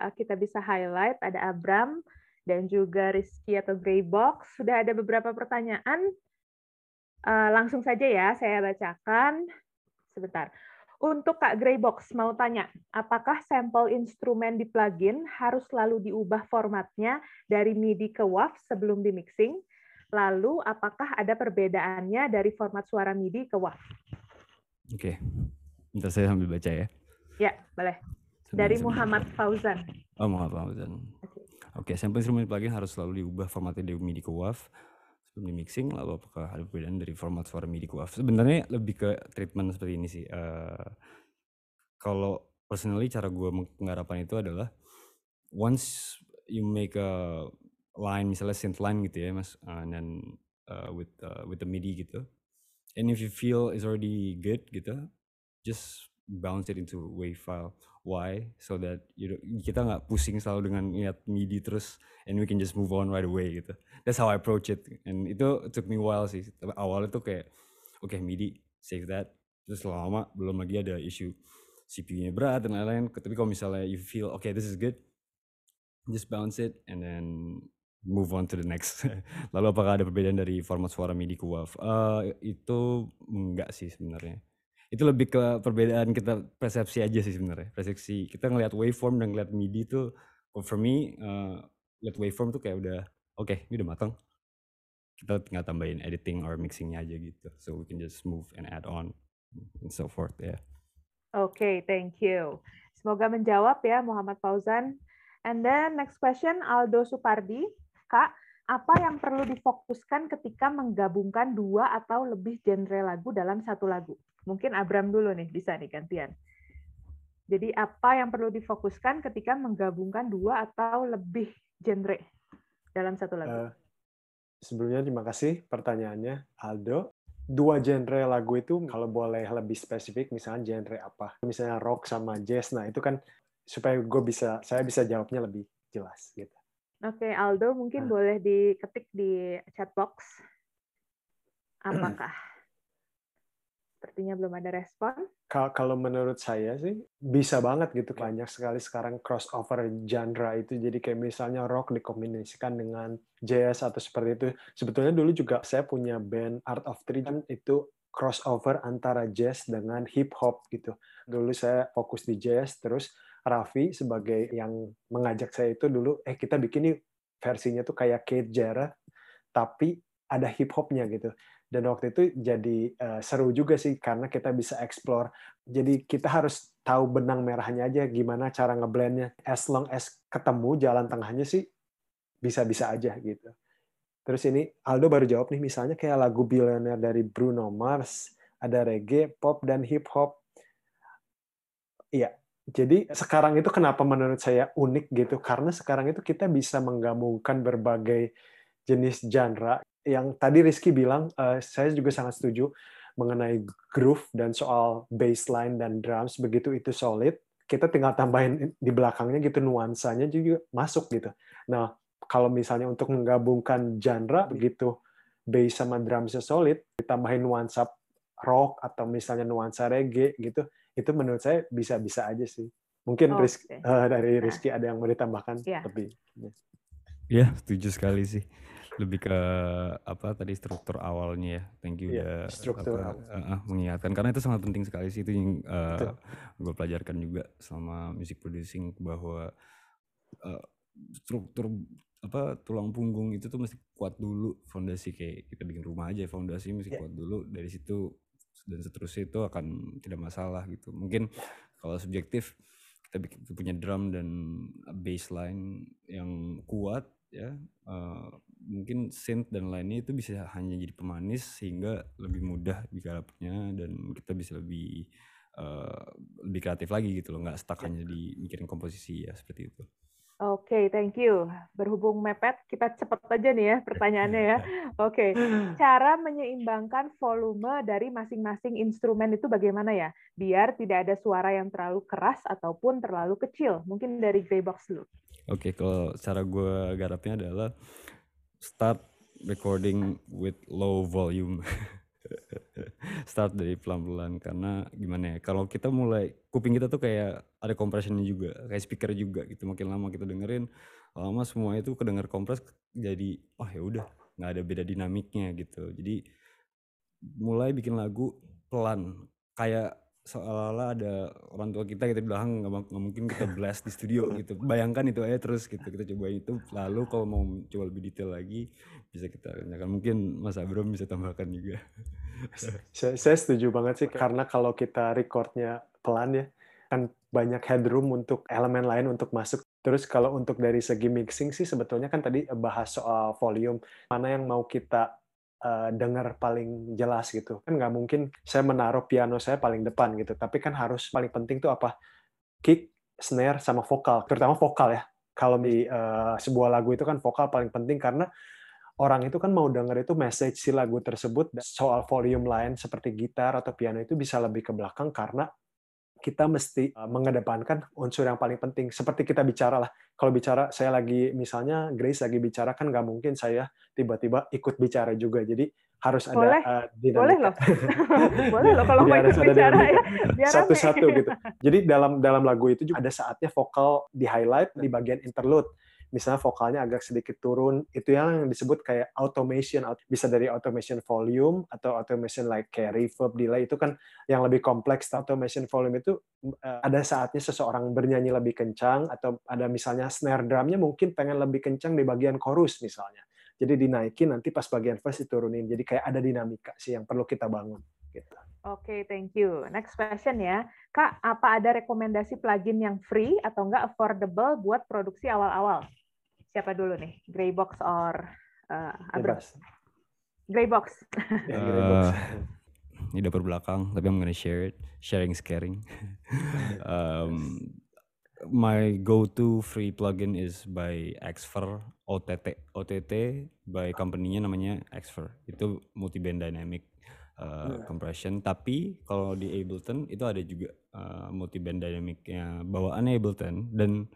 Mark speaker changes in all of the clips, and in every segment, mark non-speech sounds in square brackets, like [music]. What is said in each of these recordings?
Speaker 1: uh, kita bisa highlight ada Abram dan juga Rizky atau Greybox. Sudah ada beberapa pertanyaan. Uh, langsung saja ya, saya bacakan. Sebentar. Untuk Kak Greybox mau tanya, apakah sampel instrumen di plugin harus selalu diubah formatnya dari MIDI ke WAV sebelum di mixing? Lalu apakah ada perbedaannya dari format suara MIDI ke WAV?
Speaker 2: Oke, okay. saya sambil baca ya.
Speaker 1: Ya, boleh. Dari Muhammad Fauzan.
Speaker 2: Oh, Muhammad Fauzan. Oke, okay. sampel instrumen plugin harus selalu diubah formatnya dari MIDI ke WAV sebelum di mixing lalu apakah ada perbedaan dari format suara MIDI ke WAV sebenarnya lebih ke treatment seperti ini sih uh, kalau personally cara gue penggarapan itu adalah once you make a line misalnya synth line gitu ya mas uh, dan uh, with uh, with the MIDI gitu and if you feel it's already good gitu just bounce it into wave file. Why? So that you kita nggak pusing selalu dengan lihat MIDI terus and we can just move on right away gitu. That's how I approach it. And itu took me a while sih. Awalnya tuh kayak oke okay, MIDI save that. Terus lama belum lagi ada isu CPU-nya berat dan lain-lain. Tapi kalau misalnya you feel okay this is good just bounce it and then move on to the next. [laughs] Lalu apakah ada perbedaan dari format suara MIDI ke WAV? Uh, itu enggak sih sebenarnya itu lebih ke perbedaan kita persepsi aja sih sebenarnya. Persepsi kita ngelihat waveform dan ngelihat MIDI tuh for me uh, lihat waveform tuh kayak udah oke okay, ini udah matang. Kita tinggal tambahin editing or mixingnya aja gitu so we can just move and add on and so forth ya. Yeah.
Speaker 1: oke okay, thank you. Semoga menjawab ya Muhammad Fauzan. And then next question Aldo Supardi. Kak apa yang perlu difokuskan ketika menggabungkan dua atau lebih genre lagu dalam satu lagu? Mungkin Abram dulu nih, bisa nih gantian. Jadi apa yang perlu difokuskan ketika menggabungkan dua atau lebih genre dalam satu lagu? Uh,
Speaker 3: sebelumnya terima kasih pertanyaannya, Aldo. Dua genre lagu itu kalau boleh lebih spesifik, misalnya genre apa? Misalnya rock sama jazz, nah itu kan supaya gue bisa, saya bisa jawabnya lebih jelas gitu.
Speaker 1: Oke, Aldo mungkin nah. boleh diketik di chat box. [clears throat] Apakah? Sepertinya belum ada respon.
Speaker 3: Kalau menurut saya sih bisa banget gitu banyak sekali sekarang crossover genre itu jadi kayak misalnya rock dikombinasikan dengan jazz atau seperti itu. Sebetulnya dulu juga saya punya band Art of Three dan itu crossover antara jazz dengan hip hop gitu. Dulu saya fokus di jazz terus Raffi sebagai yang mengajak saya itu dulu, eh kita bikin nih versinya tuh kayak Kate Jarrett, tapi ada hip hopnya gitu. Dan waktu itu jadi uh, seru juga sih karena kita bisa explore. Jadi kita harus tahu benang merahnya aja gimana cara ngeblendnya. As long as ketemu jalan tengahnya sih bisa-bisa aja gitu. Terus ini Aldo baru jawab nih misalnya kayak lagu Billionaire dari Bruno Mars, ada reggae, pop dan hip hop. Iya, jadi sekarang itu kenapa menurut saya unik gitu karena sekarang itu kita bisa menggabungkan berbagai jenis genre yang tadi Rizky bilang uh, saya juga sangat setuju mengenai groove dan soal bassline dan drums begitu itu solid kita tinggal tambahin di belakangnya gitu nuansanya juga masuk gitu. Nah kalau misalnya untuk menggabungkan genre begitu bass sama drumsnya solid ditambahin nuansa rock atau misalnya nuansa reggae gitu itu menurut saya bisa-bisa aja sih. Mungkin oh, Rizky, okay. uh, dari. Rizky nah. ada yang mau ditambahkan yeah. lebih.
Speaker 2: Ya, setuju sekali sih. Lebih ke apa tadi struktur awalnya ya. Thank you yeah,
Speaker 3: udah struktur
Speaker 2: apa, uh, mengingatkan karena itu sangat penting sekali sih itu yang uh, gue pelajarkan juga selama music producing bahwa uh, struktur apa tulang punggung itu tuh mesti kuat dulu fondasi kayak kita bikin rumah aja fondasi mesti yeah. kuat dulu dari situ dan seterusnya itu akan tidak masalah gitu. Mungkin kalau subjektif kita bikin punya drum dan bassline yang kuat ya uh, mungkin synth dan lainnya itu bisa hanya jadi pemanis sehingga lebih mudah digarapnya dan kita bisa lebih uh, lebih kreatif lagi gitu loh nggak stuck hanya di mikirin komposisi ya seperti itu.
Speaker 1: Oke, okay, thank you. Berhubung mepet, kita cepat aja nih ya pertanyaannya ya. [laughs] Oke, okay. cara menyeimbangkan volume dari masing-masing instrumen itu bagaimana ya? Biar tidak ada suara yang terlalu keras ataupun terlalu kecil. Mungkin dari Greybox dulu.
Speaker 2: Oke, okay, kalau cara gue garapnya adalah start recording with low volume. [laughs] Start dari pelan-pelan karena gimana ya, kalau kita mulai kuping kita tuh kayak ada compression juga, kayak speaker juga gitu. Makin lama kita dengerin, lama semua itu kedenger kompres jadi, oh ya udah nggak ada beda dinamiknya gitu. Jadi mulai bikin lagu pelan, kayak seolah-olah ada orang tua kita kita bilang nggak mungkin kita blast di studio gitu. Bayangkan itu aja terus gitu kita cobain itu. Lalu kalau mau coba lebih detail lagi bisa kita tanyakan mungkin Mas Abram bisa tambahkan juga.
Speaker 3: Saya, saya setuju banget sih karena kalau kita recordnya pelan ya kan banyak headroom untuk elemen lain untuk masuk. Terus kalau untuk dari segi mixing sih sebetulnya kan tadi bahas soal volume. Mana yang mau kita uh, dengar paling jelas gitu. Kan nggak mungkin saya menaruh piano saya paling depan gitu. Tapi kan harus paling penting tuh apa? Kick snare sama vokal. Terutama vokal ya. Kalau di uh, sebuah lagu itu kan vokal paling penting karena orang itu kan mau denger itu message si lagu tersebut. Soal volume lain seperti gitar atau piano itu bisa lebih ke belakang karena kita mesti uh, mengedepankan unsur yang paling penting. Seperti kita bicara lah. Kalau bicara, saya lagi misalnya Grace lagi bicara kan nggak mungkin saya tiba-tiba ikut bicara juga. Jadi harus ada
Speaker 1: boleh.
Speaker 3: uh,
Speaker 1: dinamika. [laughs] Boleh loh. boleh loh kalau mau ikut bicara ya.
Speaker 3: Satu-satu gitu. [laughs] Jadi dalam dalam lagu itu juga ada saatnya vokal di highlight di bagian interlude misalnya vokalnya agak sedikit turun, itu yang disebut kayak automation, bisa dari automation volume atau automation like kayak reverb, delay itu kan yang lebih kompleks. Automation volume itu eh, ada saatnya seseorang bernyanyi lebih kencang atau ada misalnya snare drumnya mungkin pengen lebih kencang di bagian chorus misalnya. Jadi dinaikin nanti pas bagian verse diturunin. Jadi kayak ada dinamika sih yang perlu kita bangun. Gitu.
Speaker 1: Oke, okay, thank you. Next question ya. Kak, apa ada rekomendasi plugin yang free atau enggak affordable buat produksi awal-awal? Siapa dulu nih? Greybox or uh, Abras? Greybox. [laughs]
Speaker 2: ya, uh, ini dapur belakang, tapi I'm gonna share it. Sharing is caring. [laughs] um, my go-to free plugin is by Xfer OTT OTT by company-nya namanya Xfer. Itu multi band dynamic uh, compression. Tapi kalau di Ableton itu ada juga uh, multi band dynamicnya bawaannya Ableton dan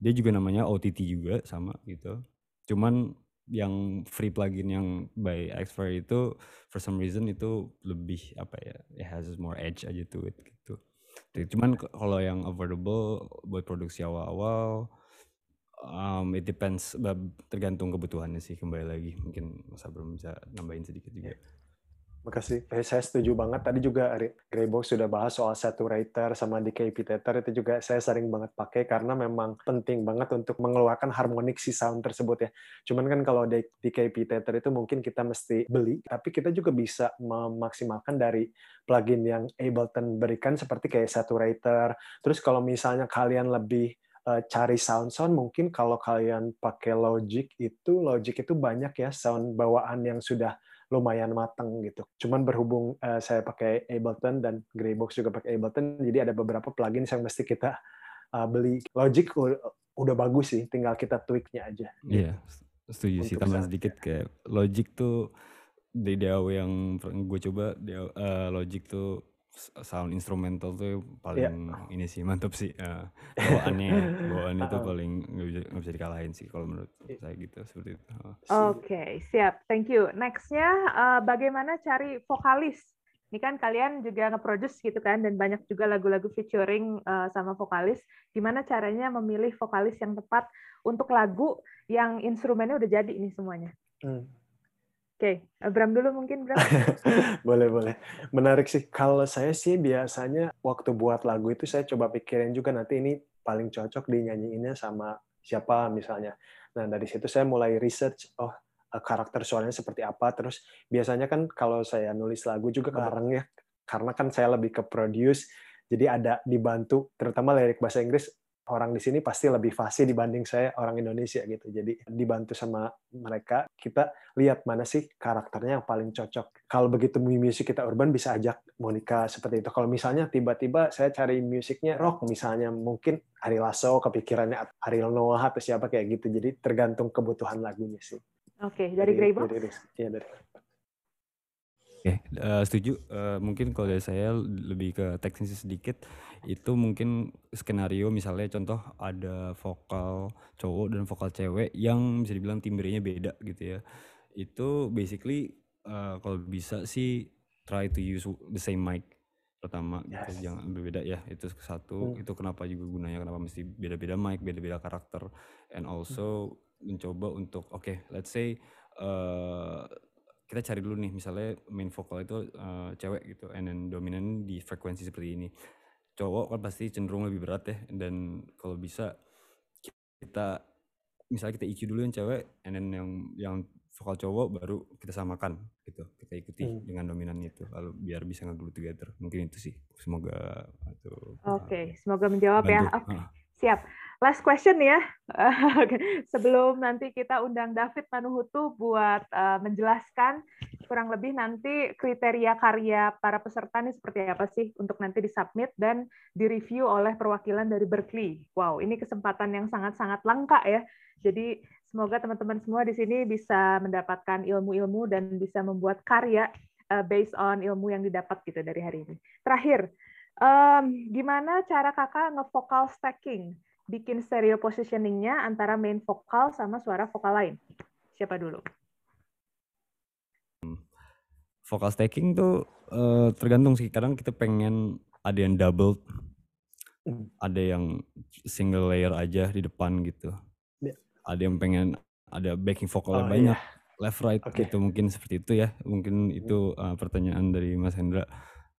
Speaker 2: dia juga namanya OTT juga sama gitu. Cuman yang free plugin yang by Xfer itu for some reason itu lebih apa ya it has more edge aja to it gitu. Cuman kalau yang affordable buat produksi awal-awal um, it depends tergantung kebutuhannya sih kembali lagi. Mungkin Mas Abram bisa nambahin sedikit juga
Speaker 3: Makasih. Eh, saya setuju banget. Tadi juga Greybox sudah bahas soal saturator sama decay tether itu juga saya sering banget pakai karena memang penting banget untuk mengeluarkan harmonik si sound tersebut ya. Cuman kan kalau decay tether itu mungkin kita mesti beli, tapi kita juga bisa memaksimalkan dari plugin yang Ableton berikan seperti kayak saturator. Terus kalau misalnya kalian lebih uh, cari sound sound mungkin kalau kalian pakai Logic itu Logic itu banyak ya sound bawaan yang sudah lumayan matang gitu. Cuman berhubung uh, saya pakai Ableton dan Greybox juga pakai Ableton, jadi ada beberapa plugin yang mesti kita uh, beli. Logic udah bagus sih, tinggal kita tweaknya aja.
Speaker 2: Iya, yeah, setuju sih. Tambah sedikit kayak Logic tuh di DAW yang gue coba, uh, Logic tuh sound instrumental tuh paling yeah. ini sih mantap sih uh, [laughs] bawaannya bawaannya itu paling nggak bisa nggak bisa dikalahin sih kalau menurut saya gitu seperti itu.
Speaker 1: Oke okay, siap, thank you. Nextnya uh, bagaimana cari vokalis? Ini kan kalian juga nge-produce gitu kan dan banyak juga lagu-lagu featuring uh, sama vokalis. Gimana caranya memilih vokalis yang tepat untuk lagu yang instrumennya udah jadi ini semuanya? Hmm. Oke, okay. Bram dulu mungkin Bram. [laughs]
Speaker 3: boleh boleh. Menarik sih. Kalau saya sih biasanya waktu buat lagu itu saya coba pikirin juga nanti ini paling cocok dinyanyiinnya sama siapa misalnya. Nah dari situ saya mulai research. Oh eh, karakter suaranya seperti apa. Terus biasanya kan kalau saya nulis lagu juga bareng ya. Karena kan saya lebih ke produce. Jadi ada dibantu, terutama lirik bahasa Inggris orang di sini pasti lebih fasih dibanding saya orang Indonesia gitu. Jadi dibantu sama mereka, kita lihat mana sih karakternya yang paling cocok. Kalau begitu musik kita urban bisa ajak Monica seperti itu. Kalau misalnya tiba-tiba saya cari musiknya rock misalnya mungkin Ari Lasso kepikirannya Ariel Noah atau siapa kayak gitu. Jadi tergantung kebutuhan lagunya sih.
Speaker 1: Oke, okay, dari Greybox?
Speaker 3: Iya, dari
Speaker 2: Oke, uh, setuju. Uh, mungkin kalau dari saya lebih ke teknis sedikit, itu mungkin skenario misalnya contoh ada vokal cowok dan vokal cewek yang bisa dibilang timbrenya beda gitu ya. Itu basically uh, kalau bisa sih try to use the same mic pertama gitu
Speaker 3: Yes.
Speaker 2: jangan berbeda ya itu satu
Speaker 3: Hmm.
Speaker 2: itu kenapa juga gunanya kenapa mesti beda-beda mic beda-beda karakter and also mencoba untuk oke let's say eh kita cari dulu nih misalnya main vokal itu eh, cewek gitu and then dominan di frekuensi seperti ini cowok kan pasti cenderung lebih berat ya dan kalau bisa kita misalnya kita EQ dulu yang cewek and then yang yang vokal cowok baru kita samakan gitu kita ikuti
Speaker 3: Hmm.
Speaker 2: dengan dominannya itu lalu biar bisa nge-glue together mungkin itu sih semoga
Speaker 1: Oke, semoga menjawab ya.
Speaker 2: bantu.
Speaker 1: Oke,
Speaker 2: Ah.
Speaker 1: siap. Last question ya. [laughs] Sebelum nanti kita undang David Manuhutu buat eh, menjelaskan kurang lebih nanti kriteria karya para peserta ini seperti apa sih untuk nanti disubmit dan direview oleh perwakilan dari Berkeley. Wow, ini kesempatan yang sangat-sangat langka ya. Jadi semoga teman-teman semua di sini bisa mendapatkan ilmu-ilmu dan bisa membuat karya eh, based on ilmu yang didapat gitu dari hari ini. Terakhir, em, gimana cara kakak nge-vocal stacking? Bikin stereo positioning-nya antara main vokal sama suara vokal lain. Siapa dulu?
Speaker 2: vocal stacking tuh eh, tergantung sih kadang kita pengen ada yang double
Speaker 3: Hmm.
Speaker 2: ada yang single layer aja di depan gitu
Speaker 3: Ya.
Speaker 2: ada yang pengen ada backing vokalnya
Speaker 3: Oh,
Speaker 2: banyak left right
Speaker 3: Oke.
Speaker 2: gitu mungkin seperti itu ya mungkin itu eh, pertanyaan dari Mas Hendra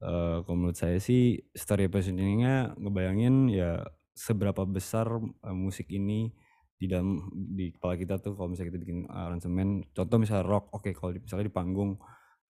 Speaker 2: Eh, kalau menurut saya sih story positioningnya ngebayangin ya seberapa besar eh, musik ini di dalam di kepala kita tuh kalau misalnya kita bikin aransemen. Contoh misalnya rock oke kalau di- misalnya di panggung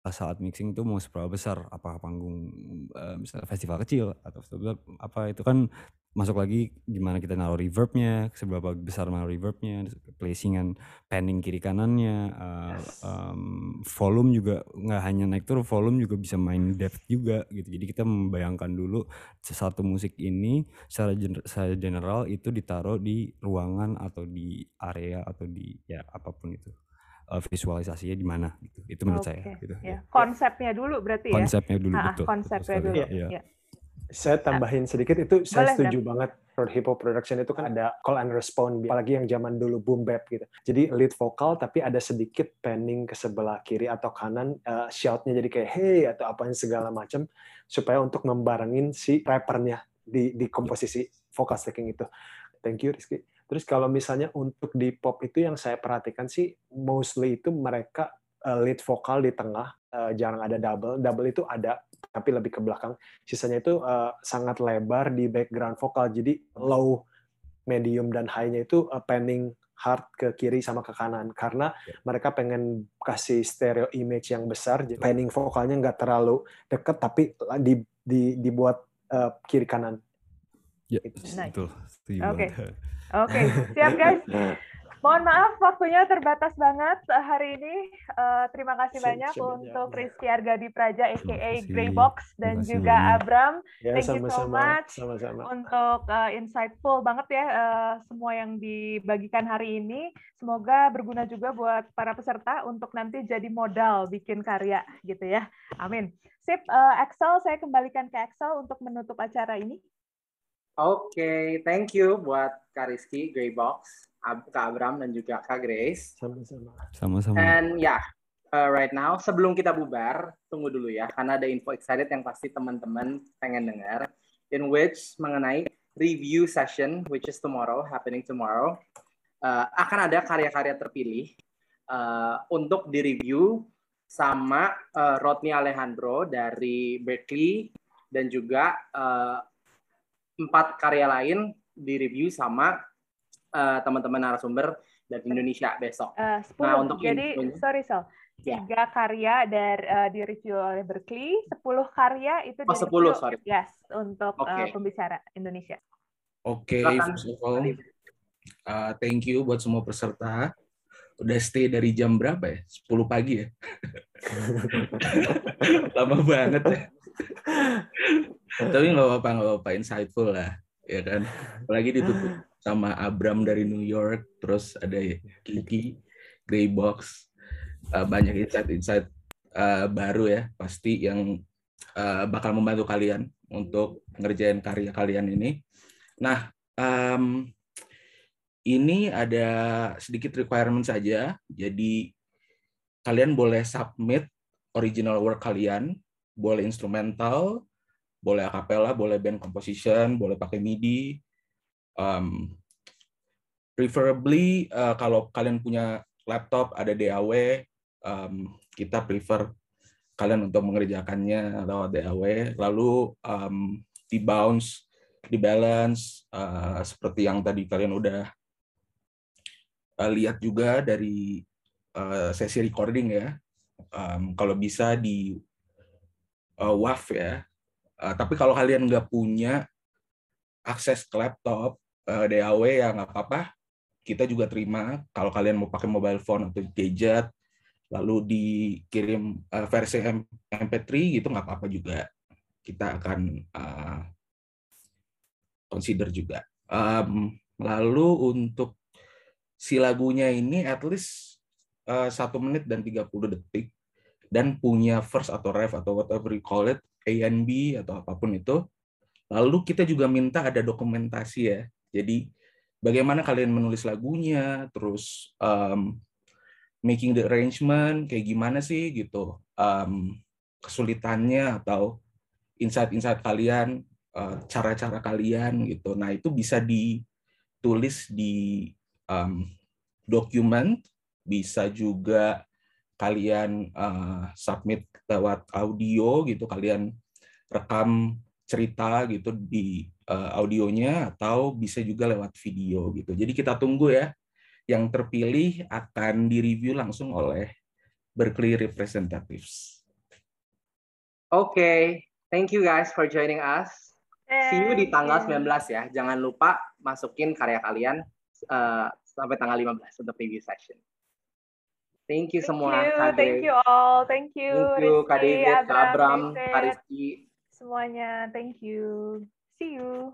Speaker 2: saat mixing tuh mau seberapa besar? Apakah panggung eh, misalnya festival kecil atau festival apa itu kan masuk lagi gimana kita naruh reverbnya seberapa besar naruh reverbnya placingan panning kiri kanannya eh,
Speaker 3: Yes.
Speaker 2: em, volume juga nggak hanya naik turun volume juga bisa main depth juga gitu jadi kita membayangkan dulu satu musik ini secara, gener- secara general itu ditaruh di ruangan atau di area atau di ya apa pun itu Eh, visualisasinya di mana gitu itu menurut saya
Speaker 1: Oke,
Speaker 2: gitu
Speaker 1: ya.
Speaker 2: ya.
Speaker 1: Konsepnya dulu berarti ya.
Speaker 2: konsepnya dulu
Speaker 1: Ah, ah,
Speaker 2: betul
Speaker 1: konsepnya
Speaker 2: betul
Speaker 1: dulu.
Speaker 2: sekali, iya.
Speaker 1: Ya.
Speaker 3: Saya tambahin sedikit itu saya
Speaker 1: Boleh,
Speaker 3: setuju banget Road Hip Hop Production itu kan ada call and response apalagi yang zaman dulu boom bap gitu. Jadi lead vokal tapi ada sedikit panning ke sebelah kiri atau kanan eh, shout-nya jadi kayak hey atau apa yang segala macam supaya untuk membarengin si rappernya di di komposisi vokal stacking itu. Thank you Rizky. Terus kalau misalnya untuk di pop itu yang saya perhatikan sih mostly itu mereka eh, lead vokal di tengah, eh, jarang ada double. Double itu ada tapi lebih ke belakang. Sisanya itu eh, sangat lebar di background vokal. Jadi low, medium dan high-nya itu eh, panning hard ke kiri sama ke kanan karena mereka pengen kasih stereo image yang besar. Jadi panning vokalnya nggak terlalu deket tapi di, di, dibuat eh, kiri kanan.
Speaker 2: Ya,
Speaker 3: Itu
Speaker 1: sih. Nice.
Speaker 2: betul setuju
Speaker 1: Oke.
Speaker 2: banget.
Speaker 1: Oke, siap guys. [laughs] Mohon maaf waktunya terbatas banget hari ini. Eh, terima kasih
Speaker 3: Siap,
Speaker 1: banyak
Speaker 3: siap,
Speaker 1: untuk
Speaker 3: siap.
Speaker 1: Rizky Argadi Praja aka. Greybox dan
Speaker 2: Terima
Speaker 1: juga
Speaker 2: banyak.
Speaker 1: Abram
Speaker 3: Ya,
Speaker 1: Thank you so much
Speaker 3: Sama-sama.
Speaker 1: untuk eh, insightful banget ya eh, semua yang dibagikan hari ini. Semoga berguna juga buat para peserta untuk nanti jadi modal bikin karya gitu ya. Amin. Sip, eh, Axel saya kembalikan ke Axel untuk menutup acara ini.
Speaker 4: Oke, thank you buat Kak Rizky, Greybox, Kak Abram, dan juga Kak Grace.
Speaker 3: Sama-sama.
Speaker 2: sama-sama
Speaker 4: And ya, uh, right now, sebelum kita bubar, tunggu dulu ya, karena ada info excited yang pasti teman-teman pengen dengar, in which mengenai review session, which is tomorrow, happening tomorrow, uh, akan ada karya-karya terpilih uh, untuk direview sama uh, Rodney Alejandro dari Berkeley dan juga uh, empat karya lain direview sama uh, teman-teman narasumber dari Indonesia besok.
Speaker 1: Eh, 10.
Speaker 4: Nah, untuk
Speaker 1: Jadi,
Speaker 4: infonya-
Speaker 1: sorry Sel.
Speaker 4: Ya.
Speaker 1: Tiga karya dari eh, direview oleh Berkeley, 10 karya itu
Speaker 4: Oh,
Speaker 1: direview
Speaker 4: 10, sorry.
Speaker 1: yes untuk eh,
Speaker 4: Oke.
Speaker 1: pembicara Indonesia.
Speaker 5: Oke,
Speaker 4: Silakan,
Speaker 5: first of all,
Speaker 4: Arif.
Speaker 5: uh, thank you buat semua peserta. Udah stay dari jam berapa ya? 10 pagi ya? [laughs] Lama banget ya. Tapi nggak apa-apa, nggak apa-apa. Insightful lah. Ya kan? Apalagi ditutup sama Abram dari New York. Terus ada Kiki, Greybox. Uh, banyak insight-insight uh, baru ya. Pasti yang uh, bakal membantu kalian untuk ngerjain karya kalian ini. Nah, em, ini ada sedikit requirement saja. Jadi kalian boleh submit original work kalian boleh instrumental, boleh acapella, boleh band composition, boleh pakai MIDI. Um, preferably uh, kalau kalian punya laptop ada DAW, um, kita prefer kalian untuk mengerjakannya lewat DAW, lalu um, di bounce, di balance, uh, seperti yang tadi kalian udah uh, lihat juga dari uh, sesi recording ya. Um, kalau bisa di uh, WAV ya. Uh, tapi kalau kalian nggak punya akses ke laptop, uh, DAW ya nggak apa-apa. Kita juga terima kalau kalian mau pakai mobile phone atau gadget, lalu dikirim uh, versi MP3 gitu nggak apa-apa juga. Kita akan uh, consider juga. Um, lalu untuk si lagunya ini at least uh, satu menit dan 30 detik dan punya verse atau ref atau whatever you call it A and B atau apa pun itu lalu kita juga minta ada dokumentasi ya jadi bagaimana kalian menulis lagunya terus um, making the arrangement kayak gimana sih gitu. Um, kesulitannya atau insight-insight kalian cara-cara uh, kalian gitu. Nah itu bisa ditulis di um, dokumen, bisa juga kalian uh, submit lewat audio gitu, kalian rekam cerita gitu di uh, audionya atau bisa juga lewat video gitu. Jadi kita tunggu ya. Yang terpilih akan direview langsung oleh Berkeley Representatives.
Speaker 4: Oke, okay. thank you guys for joining us. See you di tanggal 19 ya. Jangan lupa masukin karya kalian uh, sampai tanggal 15 untuk preview session. Thank you thank semua.
Speaker 1: You, thank you all. Thank you.
Speaker 4: Thank you Kak David, Kak Abram, Kak Rizky.
Speaker 1: Semuanya. Thank you. See you.